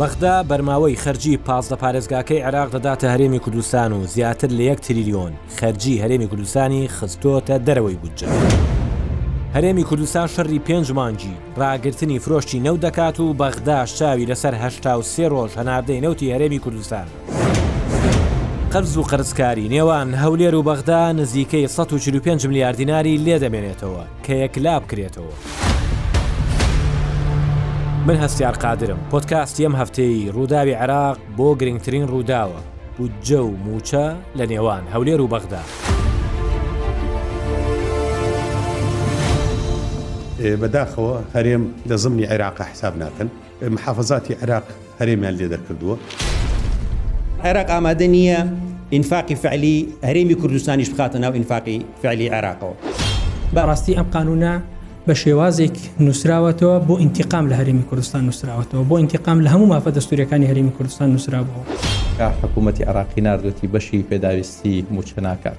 بەغدا بەرماوەی خەرجی پازدە پارێزگاکەی عێراق دەداتە هەرێمی کوردستان و زیاتر لە یەک تریلیۆن خەرجی هەرێمی کوردستانی خستۆتە دەرەوەی بودجە. هەرێمی کوردستان شەڕی پێنج مانگی ڕاگرتنی فرۆشتی نەوت دەکات و بەغداش چاوی لەسەر هەشتا و سێ ڕۆژ هەناردەی نەوتی هەرێمی کوردستان. قەرز و قەرزکاری نێوان هەولێر و بەغدا نزیکەی سەد و چل و پێنج ملیار دیناری لێ دەمێنێتەوە. کە یەکلا بکرێتەوە. من هەستیار قادرم، پۆدکاستی ئەم هەفتەیەی رووداوی عێراق بۆ گرنگترین رووداوە، بودجە و مووچە لە نێوان هەولێر و بەغدا. بەداخەوە هەرێم لە زمنی عێراق حساب ناکەن. محافەزاتی عێراق هەرێمیان لێ دەرکردووە. عێراق ئامادە نییە ئینفاقی فەعلی هەرێمی کوردستانیش بخاتە ناو ئینفاقی فەعلی عێراقەوە. بە ڕاستی ئەم قانوونە بە شێوازێک نووسراوەتەوە بۆ ئینتیقام لە هەرێمی کوردستان نووسراوەتەوە، بۆ ئینتیقام لە هەموو مافە دەستوورییەکانی هەرێمی کوردستان نووسرابووە. کە حکوومەتی عێراقی ناردووەتی بەشی پێداویستی مووچە ناکات.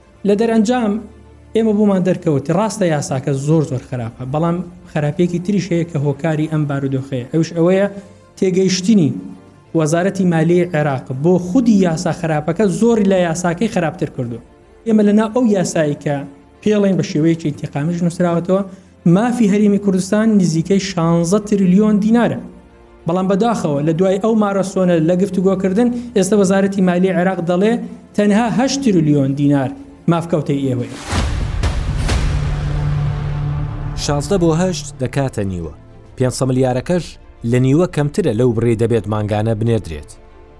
لە دەرەنجام ئێمە بۆمان دەرکەوت ڕاستە یاساکە زۆر زۆر خراپە بەڵام خراپێکی تریش هەیە کە هۆکاری ئەم بارودۆخەیە ئەوش ئەوەیە تێگەیشتنی وەزارەتی مالی عێراق بۆ خودی یاسا خراپەکە زۆری لە یاساکەی خراپتر کردو ئێمە لەنا ئەو یاسایی کە پێڵین بە شێوەیەکی تیقامیش نووسراوەتەوە مافی هەرێمی کوردستان نزیکەی شانزە ترلیۆن دینارە بەڵام بەداخەوە لە دوای ئەو مارەسۆنە لە گفتوگۆکردن ئێستا وەزارەتی مالی عێراق دەڵێ تەنها هەشت ترلیۆن دینار مافکەوتەی ئێوەیە. شازدە بۆ هەشت دەکاتە نیوە پێ ملیارەکەش لە نیوە کەمترە لەو بڕێ دەبێت مانگانە بنێدرێت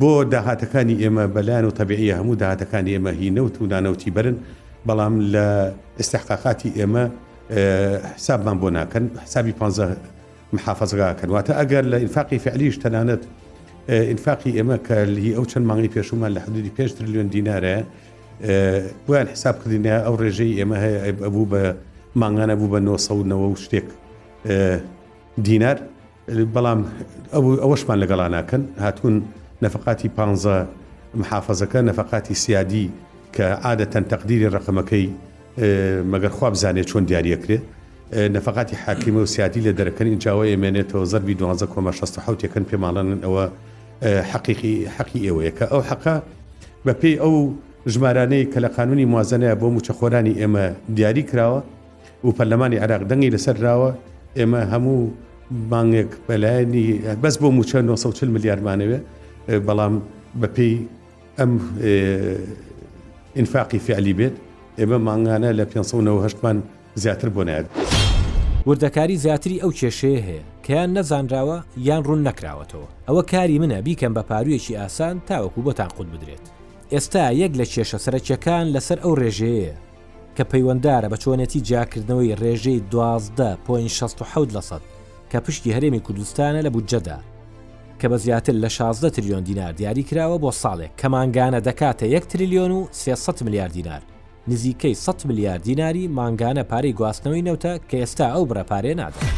بۆ داهاتەکانی ئێمە بەلایەن و تەبیعیە هەموو داهاتەکانی ئێمە هی نەوت و نانەوتی بەرن بەڵام لە ئستحقاقاتی ئێمە حسابمان بۆ ناکەن حسابی پ محافظگاکەن واتە ئەگەر لە ئینفاقی فعلیش تەنانەت ئینفاقی ئێمە کە لی ئەو چەند مانگی پێشومان لە حدودی 5 تریلیۆن دینارە بۆیان حساب کردینە ئەو ڕێژەی ئێمە هەیە ئەبوو بە مانگانە بوو بە 990 شتێک دینار بەڵام ئەوەشمان لەگەڵا ناکەن هاتوون نەفقاتی پانزە محافەزەکە نەفقاتی سیادی کە عادەتەن تەقدیری ڕقمەکەی مەگەر خواب زانێت چۆن دیارەکرێت نەفقاتی حاکیمە و سیادی لە دەرەکەن ئینجاوە ئێمێنێتەوە زەربی دوانزە کۆمە 16 یەکەن پێماڵەن ئەوە حەقیقی حەقی ئێوەیە کە ئەو حەقە بەپێی ئەو ژمارانەی کە لە قانونی موازنەیە بۆ موچەخۆرانی ئێمە دیاری کراوە و پەرلەمانی عراق دەنگی لەسەر راوە ئێمە هەموو مانگێک بەلایەنی بەس بۆ موچە 940 ملیارمانەوێ بەڵام بەپی ئەم ئینفاقی فعلی بێت ئێمە مانگانە لە 1970مان زیاتر بۆ نایێت. وردەکاری زیاتری ئەو کێشەیە هەیە کەیان نەزانراوە یان ڕوون نەکراوەتەوە ئەوە کاری منە بیکەم بە پارویەکی ئاسان تاوەکو بۆتان قوت بدرێت ئێستا یەک لە کێشە سەرەکیەکان لەسەر ئەو ڕێژەیە کە پەیوەندارە بە چۆنێتی جیاکردنەوەی ڕێژەی دوازدە پۆینت شەست و حەوت لەسەد کە پشکی هەرێمی کوردستانە لە بودجەدا، کە بە زیاتر لە شازدە تریلیۆن دینار دیاری کراوە بۆ ساڵێک کە مانگانە دەکاتە یەک تریلیۆن و سێ سەد ملیار دینار، نزیکەی سەد ملیار دیناری مانگانە پارەی گواستنەوەی نەوتە کە ئێستا ئەو بڕە پارەیە نادات.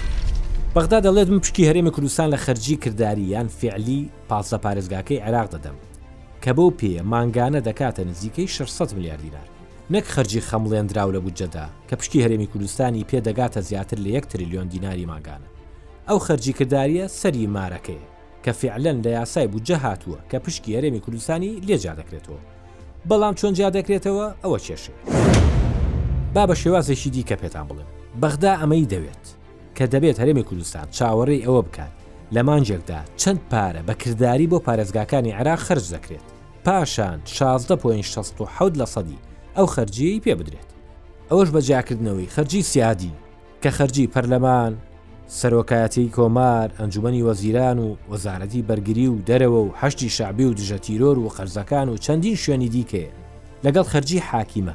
بەغدا دەڵێت، من پشکی هەرێمی کوردستان لە خەرجیی کرداری یان فیعلی پازدە پارێزگاکەی عێراق دەدەم، کە بەو پێیە مانگانە دەکاتە نزیکەی شەش سەد ملیار دینار. نەک خەرجی خەمڵێندراو لە بودجەدا، کە پشکی هەرێمی کوردستانی پێ دەگاتە زیاتر لە یەک ترلیۆن دیناری مانگانە. ئەو خەرجی کردارییە سەری مارەکەیە، کە فیعلەن لە یاسای بودجە هاتووە، کە پشکی هەرێمی کوردستانی لێ جیا دەکرێتەوە. بەڵام چۆن جیا دەکرێتەوە، ئەوە کێشەیە. با بە شێوازێکی دیکە پێتان بڵێم، بەغدا ئەمەی دەوێت، کە دەبێت هەرێمی کوردستان چاوەڕێی ئەوە بکات، لە مانگێکدا چەند پارە بە کرداری بۆ پارێزگاکانی عێراق خەرج دەکرێت. پاشان شازدە پۆینت شەست و حەوت لە سەدی ئەو خەرجیەی پێ بدرێت ئەوەش بە جیاکردنەوەی خەرجی سیادی کە خەرجی پەرلەمان، سەرۆکایەتیی کۆمار، ئەنجومەنی وەزیران و وەزارەتی بەرگری و دەرەوە و حەشدی شەعبی و دژەتیرۆر و قەرزەکان و چەندین شوێنی دیکەیە، لەگەڵ خەرجی حاکمە.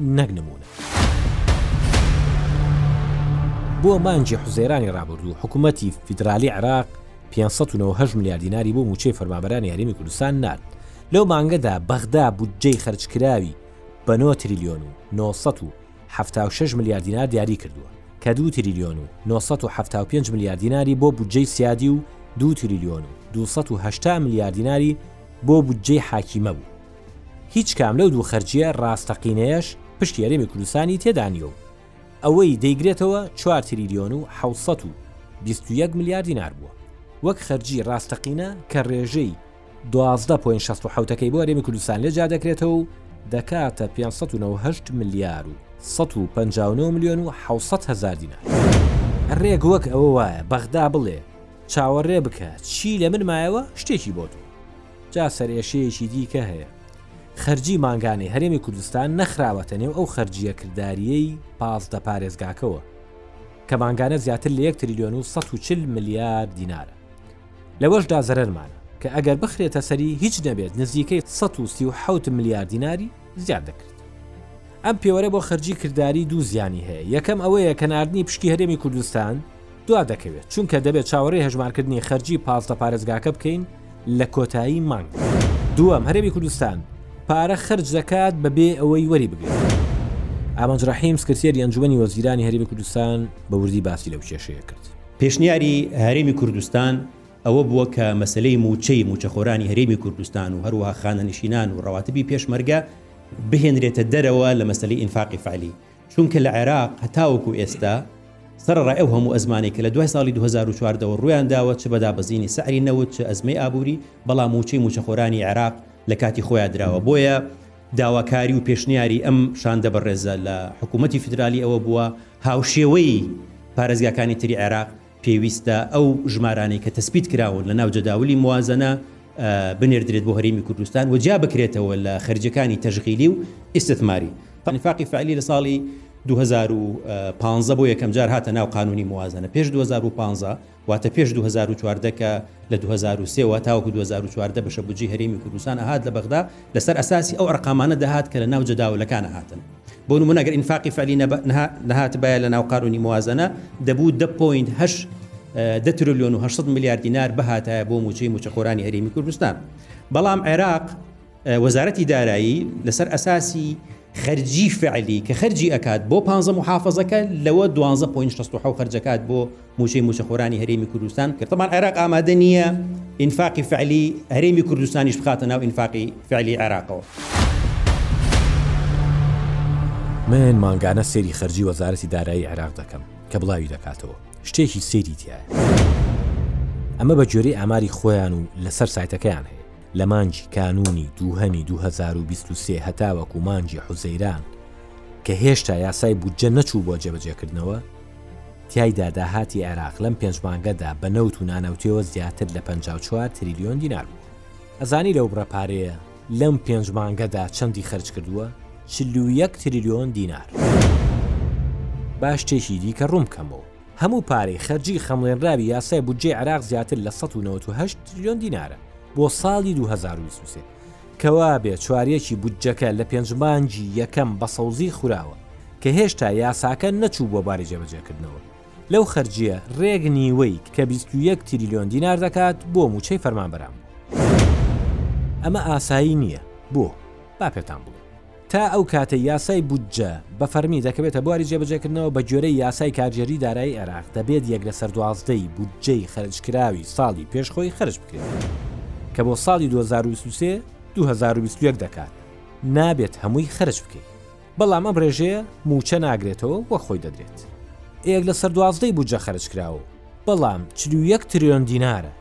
نەک نموونە. بۆ مانگی حوزەیرانی ڕابردوو حکوومەتی فیدرالی عێراق 598 ملیار دیناری بۆ مووچەی فەرمانبەرانی هەرێمی کوردستان نارد لەو مانگەدا بەغدا بودجەی خەرجکراوی بە 9 تریلیۆن و 976 ملیار دینار دیاری کردووە کە دو تریلیۆن و 975 ملیار دیناری بۆ بودجەی سیادی و دو تریلیۆن و 280 ملیار دیناری بۆ بودجەی حاکیمە بوو هیچ کام لەو دوو خەرجییە ڕاستەقینەیەش پشتی هەرێمی کوردستانی تێدا نییە و ئەوەی دەیگرێتەوە چوار تریلیۆن و حەوت سەد و بیست و یەک ملیار دینار بووە وەک خەرجی ڕاستەقینە کە ڕێژەی دوازدە پۆینت شەست و حەوت ەکەی بۆ هەرێمی کوردستان لێ جیا دەکرێتەوە و دەکاتە پێنج سەد و نەوەد و هەشت ملیار و سەد و پەنجا و نۆ ملیۆن و حەوت سەد هەزار دینار. ڕێک وەک ئەوە وایە بەغدا بڵێ چاوەڕێ بکە چی لە من مایەوە شتێکی بۆ تۆ جا سەرئێشەیەکی دیکە هەیە خەرجی مانگانەی هەرێمی کوردستان نەخراوەتە نێو ئەو خەرجیە کردداریەی پازدە پارێزگاکەوە کە مانگانە زیاتر لە 1 تریلیۆن و 140 ملیار دینارە لەوەشدا زەرمانە کە ئەگەر بخرێتە سەری هیچ نەبێت نزیکەی 1970 ملیار دیناری زیاد دەکرێت ئەم پێوەرە بۆ خەرجی کردداری دوو زیانی هەیە یەکەم ئەوەیە کە نردنی پشکی هەرێمی کوردستان دوا دەکەوێت، چونکە دەبێت چاوەڕێی هەژمارکردنی خەرجی پازدە پارێزگاکە بکەین لە کۆتایی مانگ. دووەم، هەرێمی کوردستان پارە خەرج دەکات بەبێ ئەوەی وەریبگرێت. ئامانج رەحیم، سکرتێری ئەنجوومەنی وەزیرانی هەرێمی کوردستان بە وردی باسی لەو کێشەیە کرد. پێشنیاری هەرێمی کوردستان ئەوە بووە کە مەسەلەی مووچەی مووچەخۆرانی هەرێمی کوردستان و هەروەها خانەنشینان و رەواتبی پێشمەرگە بهێنرێتە دەرەوە لە مەسەلەی ئینفاقی فەعلی، چونکە لە عێراق هەتاوەکو ئێستا سەرەڕای ئەو هەموو ئەزمانەی کە لە دوای ساڵی دوو هەزار و چواردە وە ڕوویان داوە چ بە دابەزینی سعری نەوت چ ئەزمەی ئابووری بەڵام مووچەی مووچەخۆرانی عێراق لە کاتی خۆیا دراوە بۆیە داواکاری و پێشنیاری ئەم شاندە بەڕێزە لە حکوومەتی فیدرالی ئەوە بووە هاوشێوەی پارێزگاکانی تری عێراق پێویستە ئەو ژمارانەی کە تەسبیت کراون لە ناو جەداولی موازەنە بنێردرێت بۆ هەرێمی کوردستان و جیا بکرێتەوە لە خەرجەکانی تەژغیلی و ئیسثماری پانفاقی فعلی لە ساڵی 2015 بۆ یەکەم جار هاتە ناو قانونی موازنە پێش 2015 واتە پێش 2014 کە لە 2023 تاوەکو 2014 بەشە بجی هەرێمی کوردستان هاات لە بەغدا لەسەر ئەساسی ئەو ئەرقامانە دەهات کە لە ناو جەداولەکان هاتن بۆ نمونە گەر ئینفاقی فعلی نەهاتبایە لە ناو قارونی موازنە دەبوو دە پوین هەش دە ترلیۆن و 600 میلیارد دینار بهاتایە بۆ موچەی موچەخۆرانی هەرێمی کوردستان بەڵام عێراق وەزارەتی دارایی لەسەر ئەساسی خەرجی فعلی کە خەرجی ئەکات بۆ پ محافظەکە لەوە 12.6 خەرجەکات بۆ موچەی موچەخۆرانی هەرێمی کوردستان کە تەبان عێراق ئامادە نییە ئینفاقی فعلی هەرێمی کوردستانیش بخاتە ناو ئینفاقی فعلی عێراقەوە. من ئەم مانگانە سەیری خەرجی وەزارەتی دارایی عێراق دەکەم کە بڵاوی دەکاتەوە شتێکی سەیری تایە ئەمە بە گوێرەی ئاماری خۆیان و لەسەر سایتەکەیان هەیە لە مانجی کانونی دووهەمی 2023 هەتاوەکو مانجی حوزەیران کە هێشتا یاسای بودجە نەچوو بۆ جێبەجێکردنەوە تیایدا داهاتی عێراق لەم پێنج مانگەدا بە نەوت و نانەوتیەوە زیاتر لە پەنجا و چوار تریلیۆن دینار بووە. ئەزانی لەو بڕە پارەیە لەم پێنج مانگەدا چەندی خەرج کردووە؟ چل و یەک تریلیۆن دینار. با شتێکی دیکە ڕوون بکەمەوە، هەموو پارەی خەرجی خەمڵێنراوی یاسای بودجەی عێراق زیاتر لە سەد و نەوەد و هەشت تریلیۆن دینارە بۆ ساڵی دوو هەزار و بیست و سێ. کەوابێ چواریەکی بودجەکە لە پێنج مانگی یەکەم بە سەوزی خوراوە، کە هێشتا یاساکە نەچوو بۆ باری جێبەجێکردنەوە. لەو خەرجییە رێک نیوەی کە بیست و یەک تریلیۆن دینار دەکات بۆ مووچەی فەرمانبەران بووە. ئەمە ئاسایی نییە. بۆ؟ با پێتان بڵێم. تا ئەو کاتەی یاسای بودجە بە فەرمی دەکەوێتە بواری جێبەجێکردنەوە، بە گوێرەی یاسای کارگێری دارایی عێراق، دەبێت یەک لەسەر دوازدە ی بودجەی خەرجکراوی ساڵی پێش خۆی خەرج بکرێت، کە بۆ ساڵی دوو هەزار و بیست و سێ، دوو هەزار و بیست و یەک دەکات، نابێت هەمووی خەرج بکەیت، بەڵام ئەم ڕێژەیە مووچە ناگرێتەوە وەک خۆی دەدرێت یەک لەسەر دوازدە ی بودجە خەرجکراوە و بەڵام چل و یەک تریلیۆن دینارە.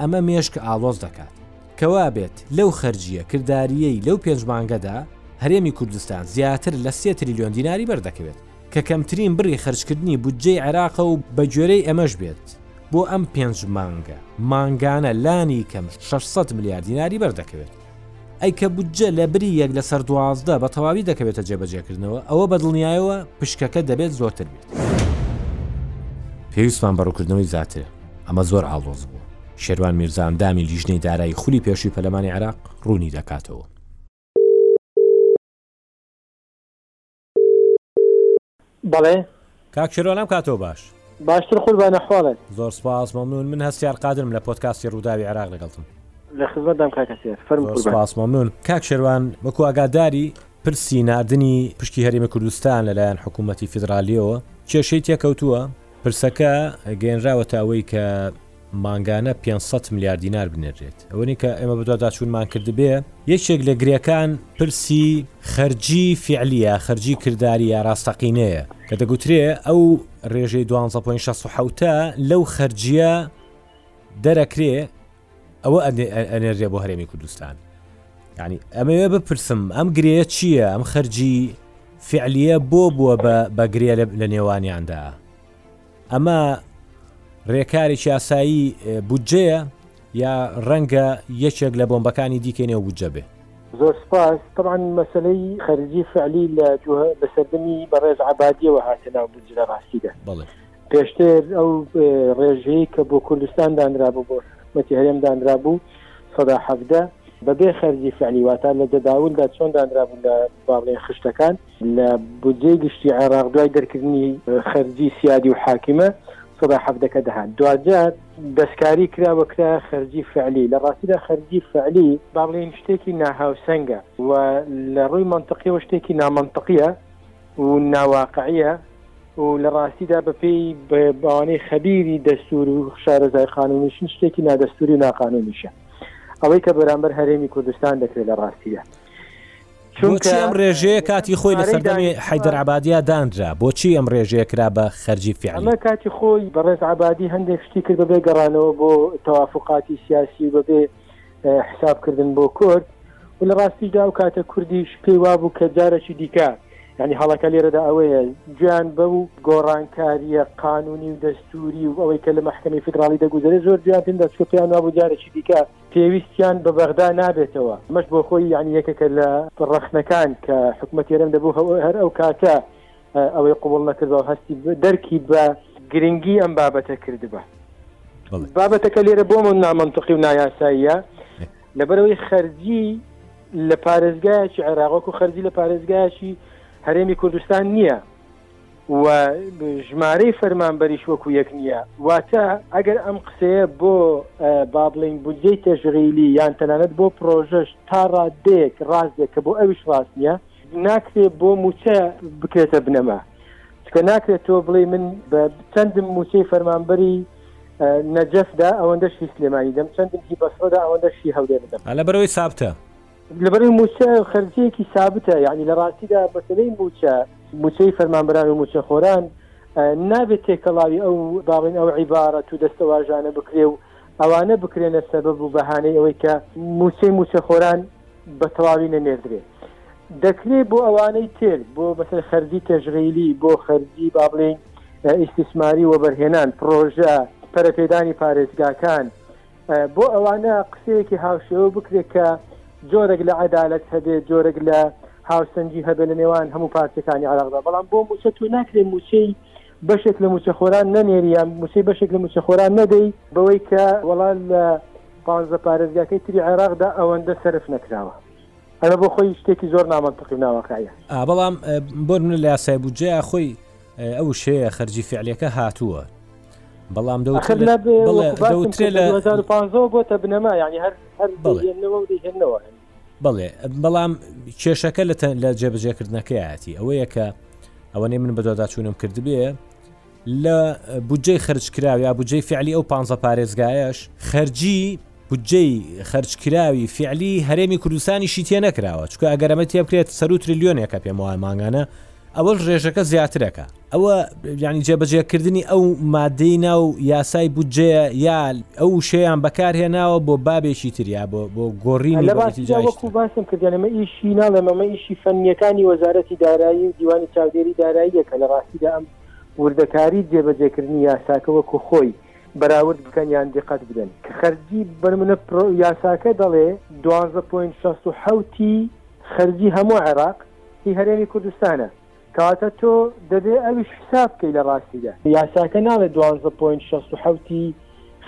ئەمە مێشک ئاڵۆز دەکات. کەوابێت لەو خەرجییە کردارییەی لەو پێنج مانگەدا هەرێمی کوردستان زیاتر لە سێ تریلیۆن دیناری بەردەکەوێت، کە کەمترین بڕی خەرجکردنی بودجەی عێراقە و بەگوێرەی ئەمەش بێت بۆ ئەم پێنج مانگە مانگانە لانیکەم شەش سەد ملیار دیناری بەردەکەوێت. ئەی کە بودجە لە بری یەک لەسەر دوازدە بە تەواوی دەکەوێتە جێبەجێکردنەوە، ئەوە بە دڵنیایەوە پشکەکە دەبێت زۆرتر بێت. پێویستمان بە ڕووکردنەوەی زیاترە، ئەمە زۆر ئاڵۆز بووە، شێروان میرزا ئەندامی لیژنەی دارایی خولی پێشووی پەرلەمانی عێراق ڕوونی دەکاتەوە. بەڵێ کاک شێروان ئەم کاتەوە باش باشتر قوربانە حواڵێ زۆر سپاس مەمنون من هەستیار قادرم لە پۆتکاستی ڕووداوی عراق لەگەڵتم لە خزمەتدام کاک هەستیار فەرموو زۆر قوربان سپاس مەمنون کاک شێروان وەکو ئاگاداری پرسی ناردنی پشکی هەرێمی کوردستان لەلایەن حکوومەتی فیدراالیەوە کێشەی تێکەوتووە پرسەکە گەێنراوەتە ئەوەی کە مانگانە پێنج سەد ملیار دینار بنێرێت ئەوەنی کە ئێمە بەدواداچوونمان کردبێ یەکێک لە گرێکان پرسی خەرجی فعلیە خەرجی کردداریە ڕاستەقینەیە کە دەگوترێ ئەو ڕێژەی دوانزە پوین 16 لەو خەرجیە دەرەکرێ ئەوە ئەنێرێ بۆ هەرێمی کوردستان ینی ئەمەوێ بپرسم ئەم گرەیە چییە ئەم خەرجی فعلیە بۆ بووە بە بەگرێ لە نێوانیاندا ئەمە رێکارێکی یاسایی بودجەیە یا رەنگە یەکێک لە بۆمبەکانی دیکەی نێو بودجە بێ؟ زۆر سوپاس، طبعا مەسەلەی خەرجی فعلی لە لە سەردەمی بەڕێز عەبادیەوە هاتە ناو بودجە لە ڕاستیدا پێشتر ئەو ڕێژەیە کە بۆ کوردستان دانرابوو بۆ حکومەتی هەرێم دانرابوو سەدا حەفدە بەبێ خەرجی فعلی واتا لە دەداولدا چۆن دانرابوو لە باڵێ خشتەکان لە بودجەی گشتی عێراق دوای دەرکردنی خەرجی سیادی و حاکمە سەدا حەڤدەکە دەهات دواجار دەستکاری کرا و کرا خەرجی فعلی لە ڕاستیدا خەرجی فعلی با بڵێین شتێکی ناهاوسەنگە و لە ڕووی مەنتەقیەوە شتێکی نامەنتەقیە و ناواقعە و لە ڕاستیدا بەپێی باوانەی خەبیری دەستور و شارەزای قانونیشن شتێکی نادەستوری و ناقانونیشە ئەوەی کە بەرامبەر هەرێمی کوردستان دەکرێت لە ڕاستیدا. بۆچی ئەم ڕێژەیە کاتی خۆی لە سەردەمی حەیدەر عەبادیا دانرا؟ بۆچی ئەم ڕێژەیە کرا بە خەرجی فیعلی؟ ئەمە کاتی خۆی بەڕێز عەبادی هەندێک شتی کرد بەبێ گەڕانەوە بۆ تەوافوقاتی سیاسی و بەبێ حساب کردن بۆ کورد و لە ڕاستیشدا ئەو کاتە کوردیش پێی وابوو کە جارەکی دیکە یعنی هەڵەکە لێرەدا ئەوەیە گوێیان بەو گۆڕانکارییە قانونی و دەستووری و ئەوەی کە لە مەحکەمەی فیدراڵی دەگوزەرێت زۆر گوێیان پێ نەدەچوو پێیان وابوو جارەکی دیکە پێویستیان بە بەغدا نابێتەوە. ئەمەش بۆ خۆی یەعنی یەکێکە لە ڕەخنەکان کە حکومەتی هەرێم دەبوو هەر ئەو کاتە ئەوەی قبوڵ نەکردەوە هەستی دەرکی بە گرنگی ئەم بابەتە کردبا. بابەتەکە لێرە بۆ من نامەنتقی و نایاساییە لەبەرەوەی خەرجی لە پارێزگایەکی عێراق وەکو خەرجی لە پارێزگایەکی هەرێمی کوردستان نییە. و ژمارەی فەرمانبەریش وەکو یەک نییە واتە ئەگەر ئەم قسەیە بۆ با بڵین بودجەی تەژغیلی یان تەنانەت بۆ پرۆژەش تا ڕادێک ڕاستێک کە بۆ ئەویش ڕاست نییە ناکرێت بۆ موچە بکرێتە بنەما چکە ناکرێت تۆ بڵێ من بە چەندم موچەی فەرمانبەری نەجەفدا ئەوەندەشی سلێمانی دەم چەندم هی بەسەدا ئەوەندەشی هەولێر دەم لە بەرەوەی سابتە. لەبەرەی موچە خەرجەیەکی سابتە یعنی لە ڕاستیدا مەسلەی موچە موچەی فەرمانبران و موچە خۆران نابێت تێکەڵاوی ئەو باڵین ئەو عیبارەت و دەستەواژانە بکرێ و ئەوانە بکرێنە سەبەب و بەهانەی ئەوەی کە موچەی موچە خۆران بە تەواوی نەنێردرێ دەکرێ بۆ ئەوانەی تر بۆ بەسەر خەرجی تەژغیلی بۆ خەرجی بابلین ئیسیسماری وەبەرهێنان پرۆژە پەرەپێدانی پارێزگاکان بۆ ئەوانە قسەیەکی هاوشێوە بکرێت کە جۆرێک لە عەدالەت هەبێت، جۆرێک لە هاوسەنگی هەبێت لە نێوان هەموو پارچەکانی عێراقدا، بەڵام بۆ مووچە تۆ ناکرێت مووچەی بەشێک لە مووچەخۆران نەنێری یان مووچەی بەشێک لە مووچەخۆران نەدەی بەوەی کە وەڵا لە پانزە پارێزگاکەی تری عێراقدا ئەوەندە سەرف نەکراوە. ئەمە بۆ خۆی شتێکی زۆر نامەنتقی و ناواقعیە. بەڵام بۆ نمونە لە یاسای بودجەیا خۆی، ئەو وشەیە خەرجی فعلەکە هاتووە بەڵام دەوترێت لە بۆتە بنەما ینی هەر هەرەوە بڵێ بەڵام کێشەکە لە جێبجێکردنەکەیەتی ئەوەیە کە ئەوەنەی من بەدۆداچوونم کردبێ لە بودجەی خرجکراوی یا بودجەی فعلی ئەو پ پارێزگایش خەرجی بودجەی خەرجکراوی فیعلی هەرێمی کوردستانیشی تێنەکراوە چونکە ئەگەر ئەمە تێبکرێت سەرو تریلیۆنێکە پێم وایە مانگانە ئەوەش ڕێژەکە زیاترەکە ئەوە یعنی جێبەجێکردنی ئەو مادەی ناو یاسای بودجەیە یا ئەو شێیان بەکارهێناوە بۆ بابێکی تریا بۆ بۆ گۆڕین لە باسیجاوەکو باسم کردێنەمە ئیشی ناڵێ مەمە ئیشی فەنیەکانی وەزارەتی دارایی و دیوانی چاودێری داراییەکە لە ڕاستیدا ئەم وردەکاری جێبەجێکردنی یاساکە وەکو خۆی بەراورد بکەن یان دیقەت بدەن کە خەرجی بەرمنە یاساکە دەڵێ دوازدە پۆینت شەست و حەوت ی خەرجی هەموو عێراق هی هەرێمی کوردستانە کەواتە تۆ دەبێ ئەویش حساب بکەی لە ڕاستیدا یاساکە ناڵێ دوازدە پۆینت شەست و حەوت ی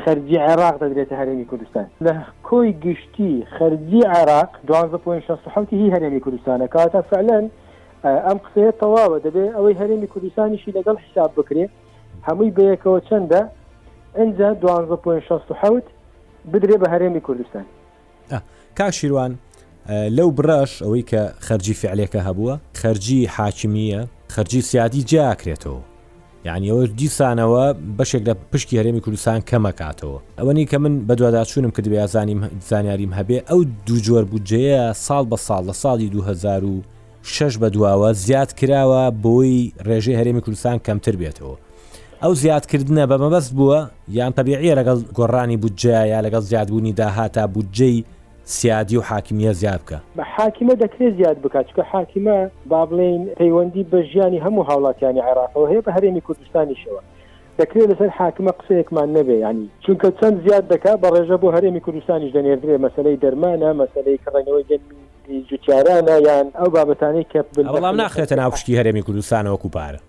خەرجی عێراق دەدرێتە هەرێمی کوردستان لە کۆی گشتی خەرجی عێراق دوازدە پۆینت شەست و حەوت ی هی هەرێمی کوردستانە کەواتە فەعلەن ئەم قسەیە تەواوە دەبێ ئەوەی هەرێمی کوردستانیشی لەگەڵ حساب بکرێ. هەمووی بەیەکەوە چەندە ئەجا دوانزە پوین شەست و حوت بدرێ بە هەرێمی کوردستان کاک شیروان لەو بڕەش ئەوەی کە خەرجی فعلەکە هەبووە خەرجی حاکمیە خەرجی سیادی جاکرێتەوە یعنی ئەوە دیسانەوە بەشێک لە پشکی هەرێمی کوردستان کەمەکاتەوە ئەوەنی کە من بە دوواداچوونم کرد بێزانیم زانیاریم هەبێ ئەو دوو جۆر بودجەیە ساڵ بە ساڵ لە ساڵی 2000 شەش بەدواوە زیاد کراوە بۆی ڕێژەی هەرێمی کوردستان کەمتر بێتەوە ئەو زیادکردنە بە مەبەست بووە یان تەبیعە لەگەڵ گۆڕانی بودجە یا لەگەڵ زیادبوونی داهاتا بودجەی سیادی و حاکمیە زیاد بکە بە حاکمە دەکرێت زیاد بکات چکە حاکمە با بڵێین پەیوەندی بە ژیانی هەموو هاوڵاتیانی عێراقەوە هەیە بە هەرێمی کوردستانیشەوە دەکرێت لەسەر حاکمە قسەیەکمان نەبێ ینی چونکە چەند زیاد دەکات بە ڕێژە بۆ هەرێمی کوردستانیش دەنێردرێ مەسلەی دەرمانە مەسلەی کڕێنەوەی گەنمی جوتیارانە یان ئەو بابەتانەی کە بن بەڵام ناخرێتە ناو پشکی هەرێمی کوردستانەوە وەکو پارە.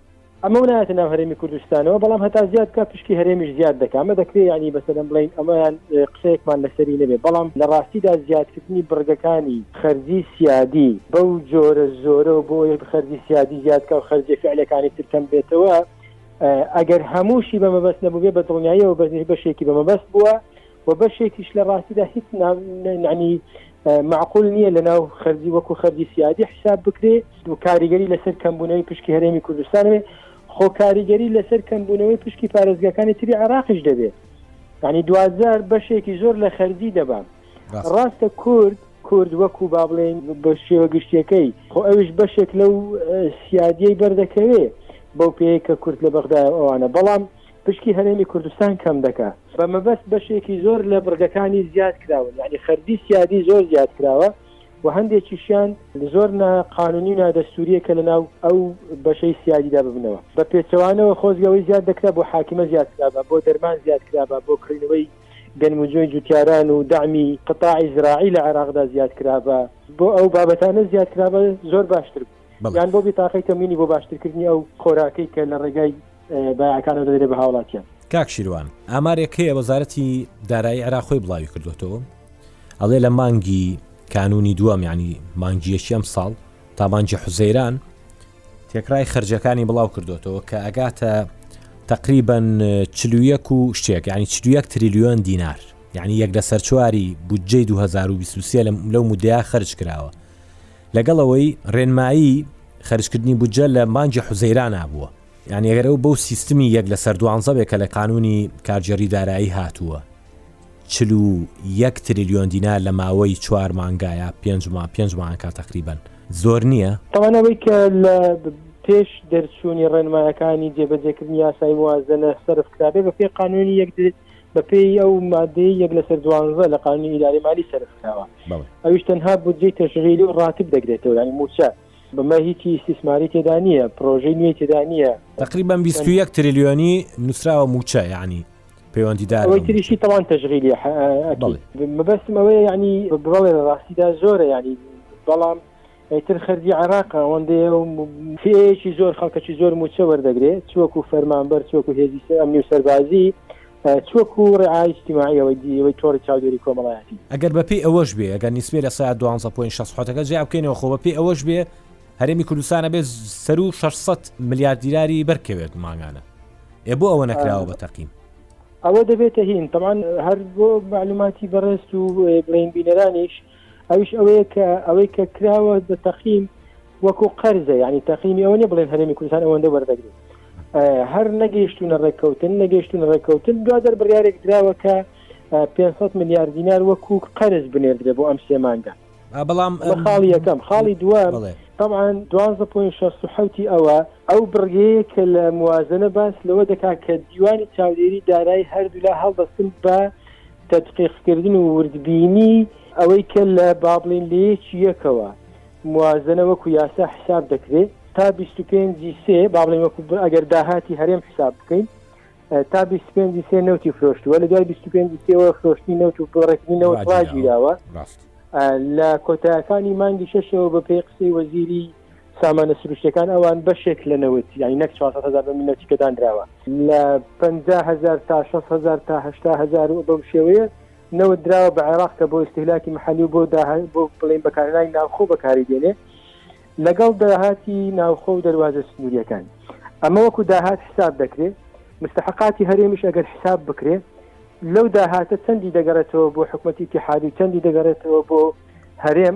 ئەمەو نایەتە ناو هەرێمی کوردستانەوە بەڵام هەتا زیاد بکات پشکی هەرێمیش زیاد دەکات ئەمە دەکرێت یانی بەسەدەم بڵین ئەمەیان قسەیەکمان لەسەری نەبێت بەڵام لە ڕاستیدا زیادکردنی بڕگەکانی خەرجی سیادی بەو جۆرە زۆرە و بۆ یەک خەرجی سیادی زیادکە و خەرجی فعلەکانی ترکەم بێتەوە ئەگەر هەمووشی بە مەبەست نەبووێ بە دڵنیاییەوە بەزنی بەشێکی بە مەبەست بووە و بەشێکیش لە ڕاستیدا هیچ نانی معقول نییە لە ناو خەرجی وەکو خەرجی سیادی حساب بکرێ و کاریگەری لەسەر کەمبوونەوەی پشکی هەرێمی کوردستانێ خۆ کاریگەری لەسەر کەمبوونەوەی پشکی پارێزگاکانی تری عراقیش دەبێت ینی دوجار بەشێکی زۆر لە خەرجی دەبان ڕاستە کورد کورد وەکو با بڵێن بە شێوە گشتیەکەی خۆ ئەوش بەشێک لەو سیادیەی بەردەکەوێ بەو پێەیە کە کورد لە بەغدا ئەوانە بەڵام پشکی هەرێمی کوردستان کەم دەکا. بە مەبەست بەشێکی زۆر لە بڕگەکانی زیاد کراون یانی خەرجی سیادی زۆر زیاد کراوە و هەندێکیشیان زۆر نا قانونی و نادەستوریە کە لەناو ئەو بەشەی سیادیدا ببنەوە بە پێچەوانەوە خۆزگە ئەوەی زیاد دەکرا بۆ حاکمە زیاد کرابا بۆ دەرمان زیاد کرابا بۆ کڕینەوەی گەنم و جۆی جوتیاران و دەعمی قەتاعی زراعی لە عێراقدا زیاد کرابا بۆ ئەو بابەتانە زیاد کرابا زۆر باشتر بوو یان بۆ بیتاقەی تەموینی بۆ باشترکردنی ئەو خۆراکەی کە لە ڕێگای بایعەکانەوە دەدرێت بە هاوڵاتیان. کاک شیروان ئامارێک هەیە وەزارەتی دارایی عێراق خۆی بڵاوی کردوێتەوە ئەڵێ لە مانگی کانونی دووەم ینی مانگیەکی ئەم ساڵ تا مانگی حوزەیران تێکرای خرجەکانی بڵاو کردوێتەوە کە ئەگاتە تقریبن چلویەک و شتێک ینی چلویەک تریلیۆن دینار یعنی یەک لە سەرچواری بودجەی 2023 لەو مدەیە خرج کراوە لەگەڵەوەی ڕێنمایی خرجکردنی بودجە لە مانگی حوزەیران نبووە یانی ئەگەر ئەو بەو سیستمی یەک لەسەر دوانزە بێ کە لە قانونی کارگێڕی دارایی هاتووە چل و یەک تریلیۆن دینار لە ماوەی چوار مانگایە پێنج ما پێنج مایان کا تقریبا زۆر نییە تەوان ئەوەی کە لە پێش دەرچوونی ڕێنمایەکانی جێبەجێکردنی یاسای موازنە سەرف کرابێ بە پێی قانونی یەک بە پێی ئەو مادەی یەک لەسەر دوانزە لە قانونی ئیداری مالی سەرف کراوە بەڵێ. ئەویش تەنها بودجەی تەشغیلی و ڕاتب دەگرێتەوە یانی موچە بەمە هیچی ئیستیسماری تێدا نییە پرۆژەی نوێی تێدا نییە تقریبا بیست و یەک تریلیۆنی نووسراوە مووچە یعنی پەیوەندیدار ئەوەی تریشی تەوان تەژغیلی ح- ئەکی. بەڵێ. مەبەستم ئەوەیە یعنی بەڵێ لە ڕاستیدا زۆرە یعنی بەڵام ئیتر خەرجی عێراق ئەوەندەیە و م- فئەیەکی زۆر خەڵکەکی زۆر مووچە وەردەگرێ چ وەکو فەرمانبەر چ وەکو هێزی س- ئەمنی و سەربازی چ وەکو ڕێعای ئیجتیماعیەوەی دیوەی تۆڕی چاودێری کۆمەڵایەتی. ئەگەر بەپێی ئەوەش بێ ئەگەر نیسبەی لە سەعات دوانزە پۆینت شەست حەوتەکە جیا بکەینەوە خۆ بەپێی ئەوەش بێ هەرێمی کوردستانە بێ سەروو 600 ملیار دیراری بەرکەوێت مانگانە ئێ بۆ ئەوە نەکراوە بە تەقیم ئەوە دەبێتە هین تەمان هەر بۆ معلوماتی بەڕێست و بڵین بینەرانیش ئەوش ئەوەیە کە ئەوەی کە کراوە بە تەقیم وەکو قەرزە ینی تەقیمی ئەوە نیە بڵێن هەرێمی کوردستان ئەوەندە وەردەگرێت هەر نەگەیشتونە ڕێککەوتن نەگەیشتون ڕێککەوتن دوا دەر بڕارێک دراوە کە 500 میلیارد دینار وەکو قەرز بنێردرێ بۆ ئەم سێمانگە بەڵام خاڵی یەکەم خاڵی دووە طبعاان دوازە پوین شەحوتی ئەوە ئەو بڕگەیە کە لە موازنە باس لەوە دەکات کە دیوانی چاودێری دارایی هەردوولا هەڵدەستن بە تەدقیقکردن و وردبینیی ئەوەی کە لە بابڵین لەیەکی یەکەوە موازەنە وەکو یاسا حیساب دەکرێ تا بیست و پێنج ی سێ بابڵین وەکو ئەگەر داهاتی هەرێم حیساب بکەین تا بیست و پێنج ی سێ نەوتی فرۆشتووە لە دوای بیست و پێنج ی سێوە فرۆشتنی نەوت و بڕێکردنی نەوت ڕاگیراوە لە کۆتایەکانی مانگی شەشەوە بەپێی قسەی وەزیری سامانە سروشتەکان ئەوان بەشێک لە نەوت یانی نەک 400 هزار بەمی نەوتی کە دانراوە لە 50 هزار تا 600 هزار تا 800 هزار و بەم شێوەیە نەوت دراوە بە عێراق کە بۆ استهلاکی محلی و بۆ بۆ بڵین بەکارنای ناوخۆ بەکاری دێنێ لەگەڵ داهاتی ناوخۆ و دەواازە سنووریەکان ئەمە وەکو داهات حساب دەکرێت مستحقاتی هەرێمیش ئەگەر حساب بکرێ لەو داهاتە چەندی دەگەڕێتەوە بۆ حکوومەتی تحادی چەندی دەگەڕێتەوە بۆ هەرێم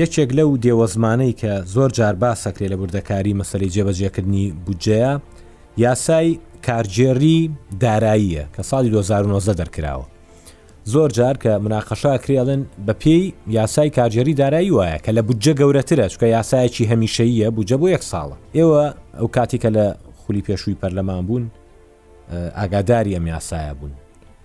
یەکێک لەو دێوەزمانەی کە زۆر جار باسەکرێ لە وردەکاری مەسەلەی جێبەجێکردنی بودجەیە، یاسای کارگێڕی داراییە کە ساڵی دوو هەزار و نۆزدە دەرکراوە. زۆر جار کە مناقەشە ئەکرێ ئەڵێن بەپێی یاسای کارگێڕی دارایی وایە کە لە بودجە گەورەترە چونکە یاسایەکی هەمیشەییە بودجە بۆ یەک ساڵە. ئێوە ئەو کاتی کە لە خولی پێشووی پەرلەمان بوون ئاگاداری ئەم یاسایە بوون.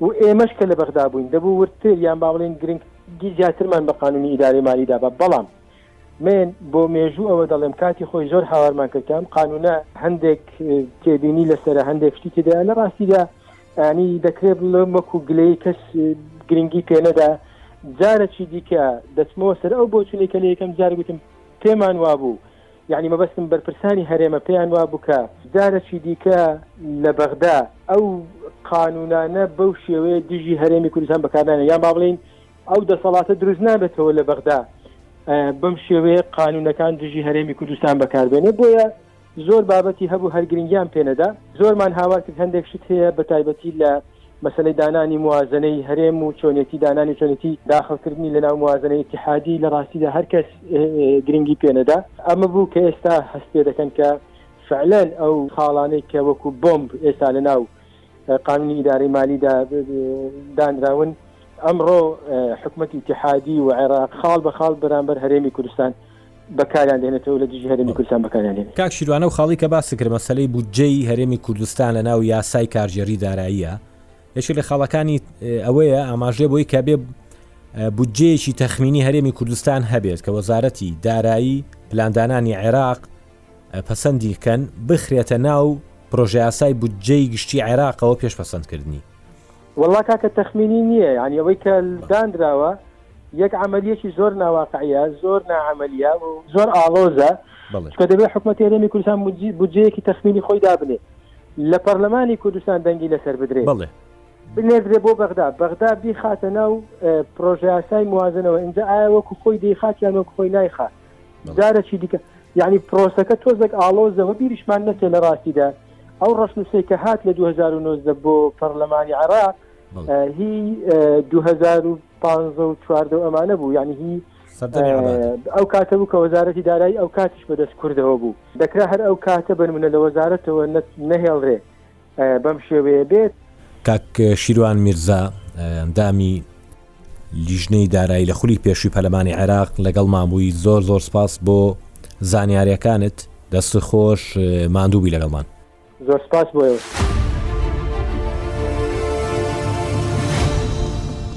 و ئێمەش کە لە بەغدا بووین دەبوو وردتر یان با بڵێین گرنگی زیاترمان بە قانوونی ئیدارەی مالی دابا، بەڵام من بۆ مێژوو ئەوە دەڵێم کاتی خۆی زۆر هاوارمان کرد کە ئەم قانوونە هەندێک تێبینی لەسەرە هەندێک شتی تێدایە لە ڕاستیدا ئەنی دەکرێت بڵێم وەکو گلەی کەس گرنگی پێنەدا جارەکی دیکە دەچمەوە سەر ئەو بۆچوونێکە لە یەکەم جار گوتم پێمان وابوو یەعنی مەبەستم بەرپرسانی هەرێمە پێیان وابوو کە جارەکی دیکە لە بەغدا ئەو قانونانە بەو شێوەیە دژی هەرێمی کوردستان بەکارنانە یان با بڵین ئەو دەسەڵاتە دروست نابێتەوە لە بەغدا بەم شێوەیە قانونەکان دژی هەرێمی کوردستان بەکاربێنێ بۆیە زۆر بابەتی هەبوو هەرگرنگیان پێنەدا زۆرمان هاوار کرد هەندێک شت هەیە بە تایبەتی لە مەسەلەی دانانی موازەنەی هەرێم و چۆنێتی دانانی و چۆنێتی داخڵکردنی لەناو موازەنەی ئیتحادی لە ڕاستیدا هەر کەس گرنگی پێ نەدا ئەمە بوو کە ئێستا هەست پێ دەکەن کە فعلەن ئەو خاڵانەی کە وەکو بۆمب ئێستا لە ناو قانونی ئیدارەی مالیدا دانراون ئەمڕۆ حکومەتی تحادی و عێراق خاڵ بە خاڵ بەرامبەر هەرێمی کوردستان بەکاریان دێنێتەوە لە دژی هەرێمی کوردستان بەکاریان دێنێت کاک شیروان ئەو خاڵی کە باست کرد مەسەلەی بودجەی هەرێمی کوردستان لە ناو یاسای کارژێری داراییە یەکی لە خاڵەکانی ئەوەیە ئاماژێ بۆی کە بێ بودجەیەکی تەخمینی هەرێمی کوردستان هەبێت کە وەزارەتی دارایی پلاندانانی عێراق پەسەندی کەن بخرێتە ناو پرۆژیاسای بودجەی گشتی عێراقەوە پێش پەسەندکردنی وەڵا کاکە تەخمینی نییە یانی ئەوەی کە دانراوە یەک عملیەکی زۆر ناواقعە زۆر ناعملیە و زۆر ئاڵۆزە کە دەبێت حکوومەت هێرێمی کوردستان بودجەیەکی تەخمینی خۆی دابنێ لە پەرلەمانی کوردستان دەنگی لەسەر بدرێ بڵێ بنێدرێ بۆ بەغدا بەغدا بیخاتە ناو پرۆژیاسای موازنەوە اینجا ئایا وەکو خۆی دەیخاتیان وەک خۆی نایخات جارەکی دیکە یعنی پرۆسەکە تۆزێک ئاڵۆزەوە بیریشمان نەچێت لە ڕاستیدا ئەو ڕشنووسی کە هات لە 2009 بۆ پەرلەمانی عراق هی 2015 و ئەمانە بوو یعنی هی ئەو کاتە بوو کە وەزارەتی دارایی ئەو کاتیش بەدەست کوردەوە بوو دەکرا هەر ئەو کاتە بنمونە لە وەزارەتەوە نەهێڵرێ بەم شێوەیە بێت. کاک شیروان میرزا ئەندامی لیژنەی دارایی لە خولی پێشوی پەلمانی عێراق لەگەڵ مابووی زۆر زۆر سپاس بۆ زانیاریەکانت دەست خۆش مادووبی لەگەڵمان زۆر سپاس بۆ ئێوە.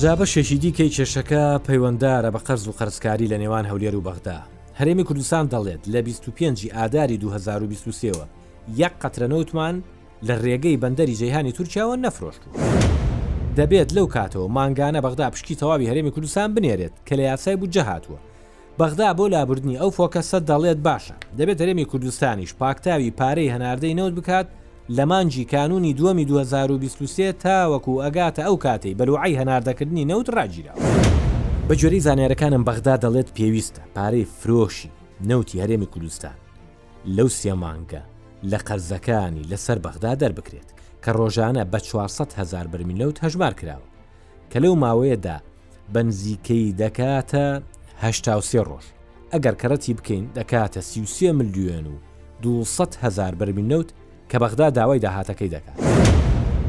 جا بەشێکی دیکەی کێشەکە پەیوەنددارە بە قەرز و قەرزکاری لە نێوان هەولێر و بەغدا هەرێمی کوردستان دەڵێت لە 25 ئاداری 2023ەوە یەک قەترە نەوتمان لە رێگەی بەندەری جەیهانی تورکیاوە نەفرۆشتووە. دەبێت لەو کاتەوە مانگانە بەغدا پشکی تەواوی هەرێمی کوردستان بنێرێت کە لە یاسای بودجە هاتووە. بەغدا بۆ لابردنی ئەو فۆکەسە دەڵێت باشە دەبێت هەرێمی کوردستانیش پاکتاوی پارەی هەناردەی نەوت بکات لە مانگی کانوونی دووەمی دوو هەزار و بیست و سێ تاوەکو ئەگاتە ئەو کاتەی بەلوعەی هەناردەکردنی نەوت راگیراوە. بەگوێرەی زانیارەکانم بەغدا دەڵێت پێویستە پارەی فرۆشی نەوتی هەرێمی کوردستان، لەو سێ مانگە لە قەرزەکانی لەسەر بەغدا دەربکرێت کە ڕۆژانە بە چوار سەد هەزار بەرمیل نەوت هەژمار کراوە کە لەو ماوەیەدا بە نزیکەی دەکاتە هەشتا و سێ ڕۆژ ئەگەر کەڕەتی بکەین دەکاتە سی و سێ ملیۆن و دوو سەد هەزار بەرمیل نەوت کە بەغدا داوای داهاتەکەی دەکات.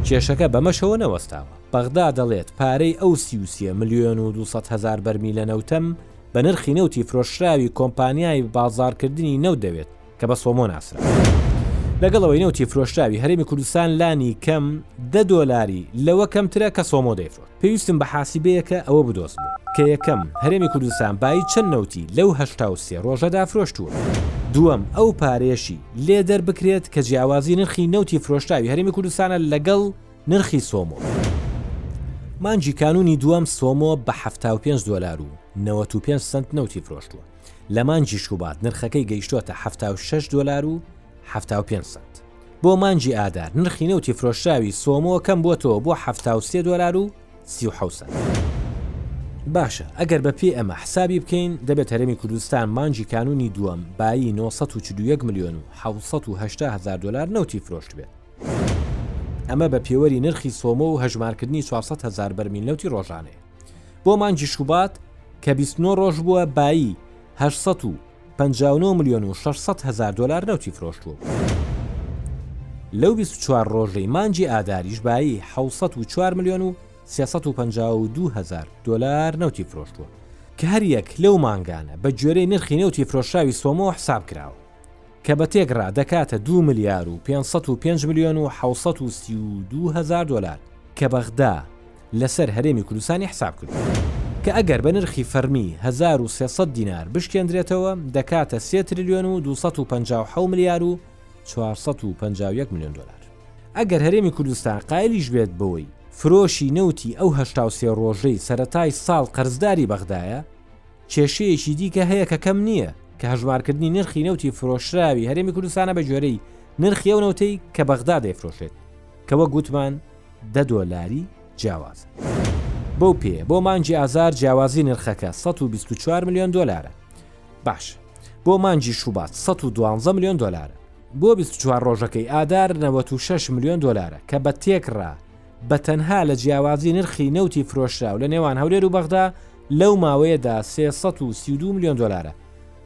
کێشەکە بەمەشەوە نەوەستاوە، بەغدا دەڵێت پارەی ئەو سی و سێ ملیۆن و دوو سەد هەزار بەرمیلە نەوتەم بە نرخی نەوتی فرۆشراوی کۆمپانیای بازاڕکردنی نەوت دەوێت کە بە سۆمۆ ناسراوە. لەگەڵ ئەوەی نەوتی فرۆشراوی هەرێمی کوردستان لانی کەم دە دۆلاری لەوە کەمترە کە سۆمۆ دەیفرۆشرێت. پێویستم بە حاسیبەیەکە ئەوە بدۆزمەوە کە یەکەم، هەرێمی کوردستان بایی چەند نەوتی لەو هەشتا و سێ رۆژەدا فرۆشتووە. دووەم، ئەو پارەیەشی لێ دەربکرێت کە جیاوازی نرخی نەوتی فرۆشراوی هەرێمی کوردستانە لەگەڵ نرخی سۆمۆ. مانگی کانوونی دووەم سۆمۆ بە حەفتا و پێنج دۆلار و نەوەت و پێنج سەنت نەوتی فرۆشتووە، لە مانگی شوبات نرخەکەی گەیشتووەتە حەفتا و شەش دۆلار و حەفتا و پێنج سەنت. بۆ مانگی ئادار نرخی نەوتی فرۆشراوی سۆمۆ کەم بووەتەوە بۆ حەفتا و سێ دۆلار و سی و حەوت سەنت. باشە ئەگەر بە پێی ئەمە حسابی بکەین دەبێت هەرێمی کوردستان مانگی کانوونی دووەم بایی نۆ سەد و چل و یەک ملیۆن و حەوت سەد و هەشتا هەزار دۆلار نەوتی فرۆشتبێت ئەمە بە پێوەری نرخی سۆمۆ و هەژمارکردنی چوار سەد هەزار بەرمیل نەوتی ڕۆژانەیە بۆ مانگی شوبات کە بیست و نۆ ڕۆژ بووە بایی هەشت سەد و پەنجا و نۆ ملیۆن و شەش سەد هەزار دۆلار نەوتی فرۆشتووە و لەو بیست و چوار ڕۆژەی مانگی ئاداریش بایی حەوت سەد و چوار ملیۆن و سێ سەد و پەنجا و دوو هەزار دۆلار نەوتی فرۆشتووە کە هەر یەک لەو مانگانە بە گوێرەی نرخی نەوتی فرۆشراوی سۆمۆ حساب کراوە کە بە تێکڕا دەکاتە دو ملیار و پێنج سەد و پێنج ملیۆن و حەوت سەد و سی و دوو هەزار دۆلار کە بەغدا لەسەر هەرێمی کوردستانی حساب کردووە کە ئەگەر بە نرخی فەرمی هەزار و سێ سەد دینار بشکێندرێتەوە دەکاتە سێ ترلیۆن و دوو سەد و پەنجا و حەو ملیار و چوار سەد و پەنجا و یەک ملیۆن دۆلار. ئەگەر هەرێمی کوردستان قایلیش بێت بەوەی فرۆشی نەوتی ئەو هەشتا و سێ ڕۆژەی سەرەتای ساڵ قەرزداری بەغدایە، کێشەیەکی دیکە هەیە کە کەم نییە کە هەژمارکردنی نرخی نەوتی فرۆشراوی هەرێمی کوردستانە بەگوێرەی نرخی ئەو نەوتەی کە بەغدا دەیفرۆشێت کە وەک وتمان دە دۆلاری جیاوازە. بەو پێیە بۆ مانگی ئازار جیاوازی نرخەکە سەد و بیست و چوار ملیۆن دۆلارە. باشە. بۆ مانگی شوبات سەد و دوانزە ملیۆن دۆلارە. بۆ بیست و چوار ڕۆژەکەی ئادار نەوەت و شەش ملیۆن دۆلارە کە بە تێکڕا بە تەنها لە جیاوازی نرخی نەوتی فرۆشراو لە نێوان هەولێر و بەغدا لەو ماوەیەدا سێ سەد و سی و دوو ملیۆن دۆلارە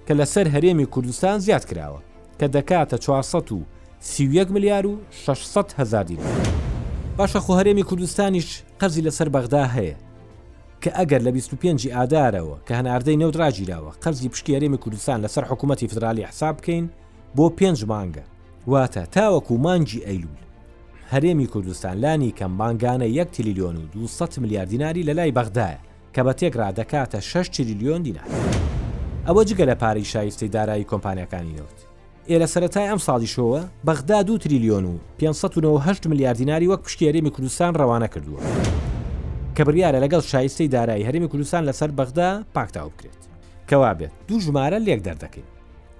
کە لەسەر هەرێمی کوردستان زیادکراوە. کە دەکاتە چوار سەد و سی و یەک ملیار و شەش سەد هەزار دینار. باشە خۆ هەرێمی کوردستانیش قەرزی لەسەر بەغدا هەیە، کە ئەگەر لە بیست و پێنج ی ئادارەوە کە هەناردەی نەوت راگیراوە قەرزی پشکی هەرێمی کوردستان لەسەر حکوومەتی فیدرالی حساب بکەین بۆ پێنج مانگە، واتە تاوەکو مانگی ئەیلوول هەرێمی کوردستان لانی کەم مانگانە یەک تلیلیۆن و دوو سەد ملیار دیناری لەلای بەغدایە، کە بە تێکڕا دەکاتە شەش تریلیۆن دینار. ئەوە جگە لە پارەی شایستەی دارایی کۆمپانیاکانی نەوت. ئێ لە سەرەتای ئەمساڵیشەوە بەغدا دوو تریلیۆن و پێنج سەد و نەوەد و هەشت ملیار دیناری وەک پشکی هەرێمی کوردستان رەوانە کردووە، کە بڕیارە لەگەڵ شایستەی دارایی هەرێمی کوردستان لەسەر بەغدا پاکتاو بکرێت. کەوا بێت دوو ژمارە لێک دەردەکەین.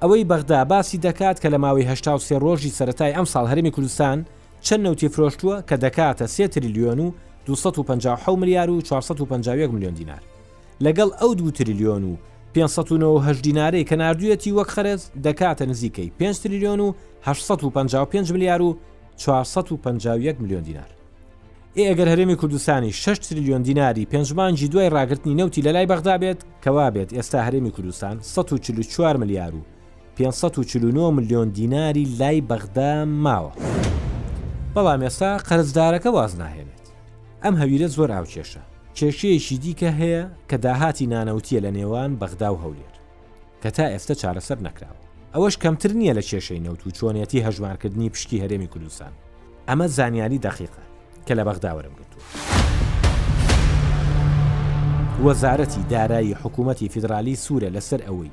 ئەوەی بەغدا باسی دەکات کە لە ماوەی هەشتا و سێ رۆژی سەرەتای ئەمساڵ هەرێمی کوردستان چەند نەوتی فرۆشتووە کە دەکاتە سێ تریلیۆن و دوو سەد و پەنجا و حەوت ملیار و چوار سەد و پەنجا و یەک ملیۆن دینار لەگەڵ ئەو دوو تریلیۆن و پێنج سەد و نەوە و هەشت دینارەی کە ناردوویەتی وەک قەرز دەکاتە نزیکەی پێنج تریلیۆن و هەشت سەد و پەنجا و پێنج ملیار و چوار سەد و پەنجا و یەک ملیۆن دینار ئێ ئەگەر هەرێمی کوردستانی شەش تریلیۆن دیناری پێنج مانگی دوای ڕاگرتنی نەوتی لەلای بەغدا بێت کەوا بێت ئێستا هەرێمی کوردستان سەد و چل و چوار ملیار و پێنج سەد و چل و نۆ ملیۆن دیناری لای بەغدا ماوە، بەڵام ئێستا قەرزدارەکە واز ناهێنێت. ئەم هەویرە زۆر ئاوکێشە. کێشەیەکی دیکە هەیە کە داهاتی نانەوتییە لە نێوان بەغدا و هەولێر، کە تا ئێستا چارەسەر نەکراوە. ئەوەش کەمتر نییە لە کێشەی نەوت و چۆنێتی هەژمارکردنی پشکی هەرێمی کوردستان. ئەمە زانیاری دەقیقە کە لە بەغدا وەرم گرتووە. وەزارەتی دارایی حکوومەتی فیدرالیی سوورە لەسەر ئەوەی،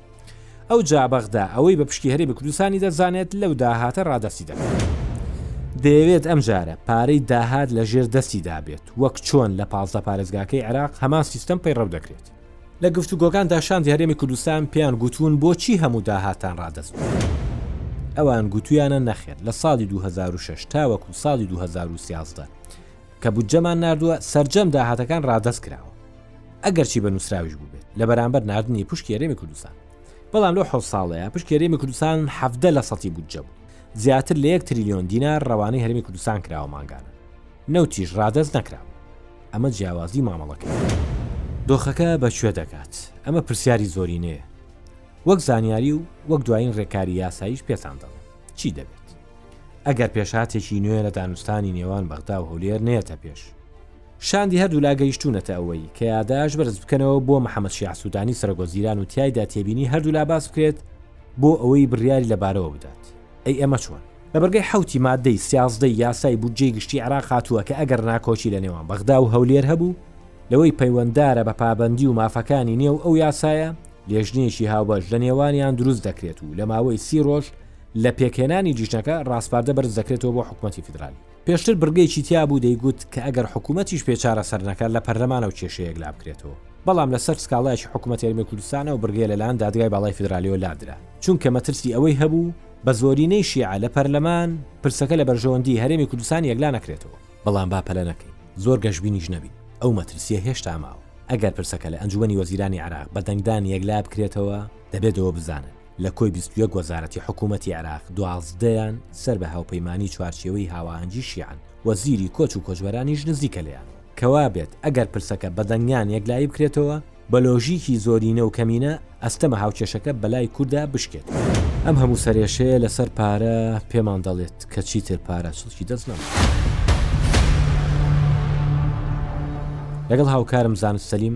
ئەوجا بەغدا ئەوەی بە پشکی هەرێمی کوردستانی دەزانێت لەو داهاتە ڕادەستی دەکات. دەیەوێت ئەمجارە پارەی داهات لە ژێر دەستی دابێت، وەک چۆن لە پازدە پارێزگاکەی عێراق هەمان سیستەم پەیڕەو دەکرێت. لە گفتوگۆکاندا شاندی هەرێمی کوردستان پێیان گوتوون بۆچی هەموو داهاتتان ڕادەست بووە؟ ئەوان گوتوویانە نەخێر لە ساڵی دوو هەزار و شەش تاوەکو ساڵی دوو هەزار و سیازدە، کە بودجەمان ناردووە سەرجەم داهاتەکان ڕادەست کراوە ئەگەرچی بە نووسراویش بووبێت لە بەرامبەر نردنی پشکی هەرێمی کوردستان بەڵام لەو حە ساڵەیە پشکی هەرێمی کوردستان حەفدە لە سەتی بودجە بوو زیاتر لە یەک تریلیۆن دینار ڕەوانەی هەرمی کوردستان کراوە ماگانە نەوتیش ڕادەست نەکراوە ئەمە جیاوازی مامەڵەکە دۆخەکە بەشوێ دەکات ئەمە پرسیاری زۆرینەیە وەک زانیاری و وەک دوایین ڕێکاری یاساییش پێتان دەڵێ چی دەبێت ئەگەر پێشهاتێکی نوێ لە دانوستانی نێوان بەغدا و هەولێر نێتە پێش. شاندی هەردوولا گەیشتوونەتە ئەوەی کە یاداش بەرز بکەنەوە بۆ محەممەد شیعسوودانی سەرۆکوەزیران و تیایدا تێبینی هەردوولا باس بکرێت بۆ ئەوەی بڕیاری لەبارەوە بدات. ئەی ئەمە چۆن؟ لە بڕگەی حەوتی ماددەی سیازدەی یاسای بودجەی گشتی عێراق هاتووە کە ئەگەر ناکۆکی لە نێوان بەغدا و هەولێر هەبوو لەوەی پەیوەنددارە بە پابەندی و مافەکانی نێو ئەو یاسایە، لێژنەیەکی هاوبەش لە نێوانیان دروست دەکرێت و لە ماوەی سی ڕۆژ لە پێکهێنانی جیژنەکە ڕاسپاردە بەرز دەکرێتەوە بۆ حکوومەتی فیدرالی پێشتر بڕگەیەکی تیا بوو دەیگوت کە ئەگەر حکوومەتیش پێ چارەسەر نەکات لە پەرلەمانەوە کێشەیەک لابکرێتەوە بەڵام لەسەر سکاڵایکی حکوومەت یاریمە کوردستانەوە بڕگەیە لەلاەن دادگای باڵای فیدرالیەوە لادرا چونکە مەترسی ئەوەی هەبوو بە زۆرینەی شیعە لە پەرلەمان پرسەکە لە بەرژەوەندی هەرێمی کوردستان یەکلا نەکرێتەوە بەڵام با پەلە نەکەین زۆر گەشببینیش نەبین ئەو مەترسیە هێشتا ماوە ئەگەر پرسەکە لە ئەنجومی وەزیرانی عراق بە دەنگدان یەکلا بکرێتەوە دەبێتەوە بزانن لە کۆی بیست و یەک وەزارەتی حکوومەتی عێراق، دوازدەیان سەر بە هاوپەیمانیی چوارچێوەی هاوئاهەنگی شیعەن، وەزیری کۆچ و کۆچبەرانیش نزیکە لێیان. کەوا بێت، ئەگەر پرسەکە بە دەنگیان یەکلایی بکرێتەوە، بە لۆژیکی زۆرینە و کەمینە، ئەستەمە هاوکێشەکە بە لای کوردا بشکێت. ئەم هەموو سەرئێشەیە لەسەر پارە پێمان دەڵێت کە چیتر پارە چڵکی دەست نەما. لەگەڵ هاوکارم زانست سەلیم،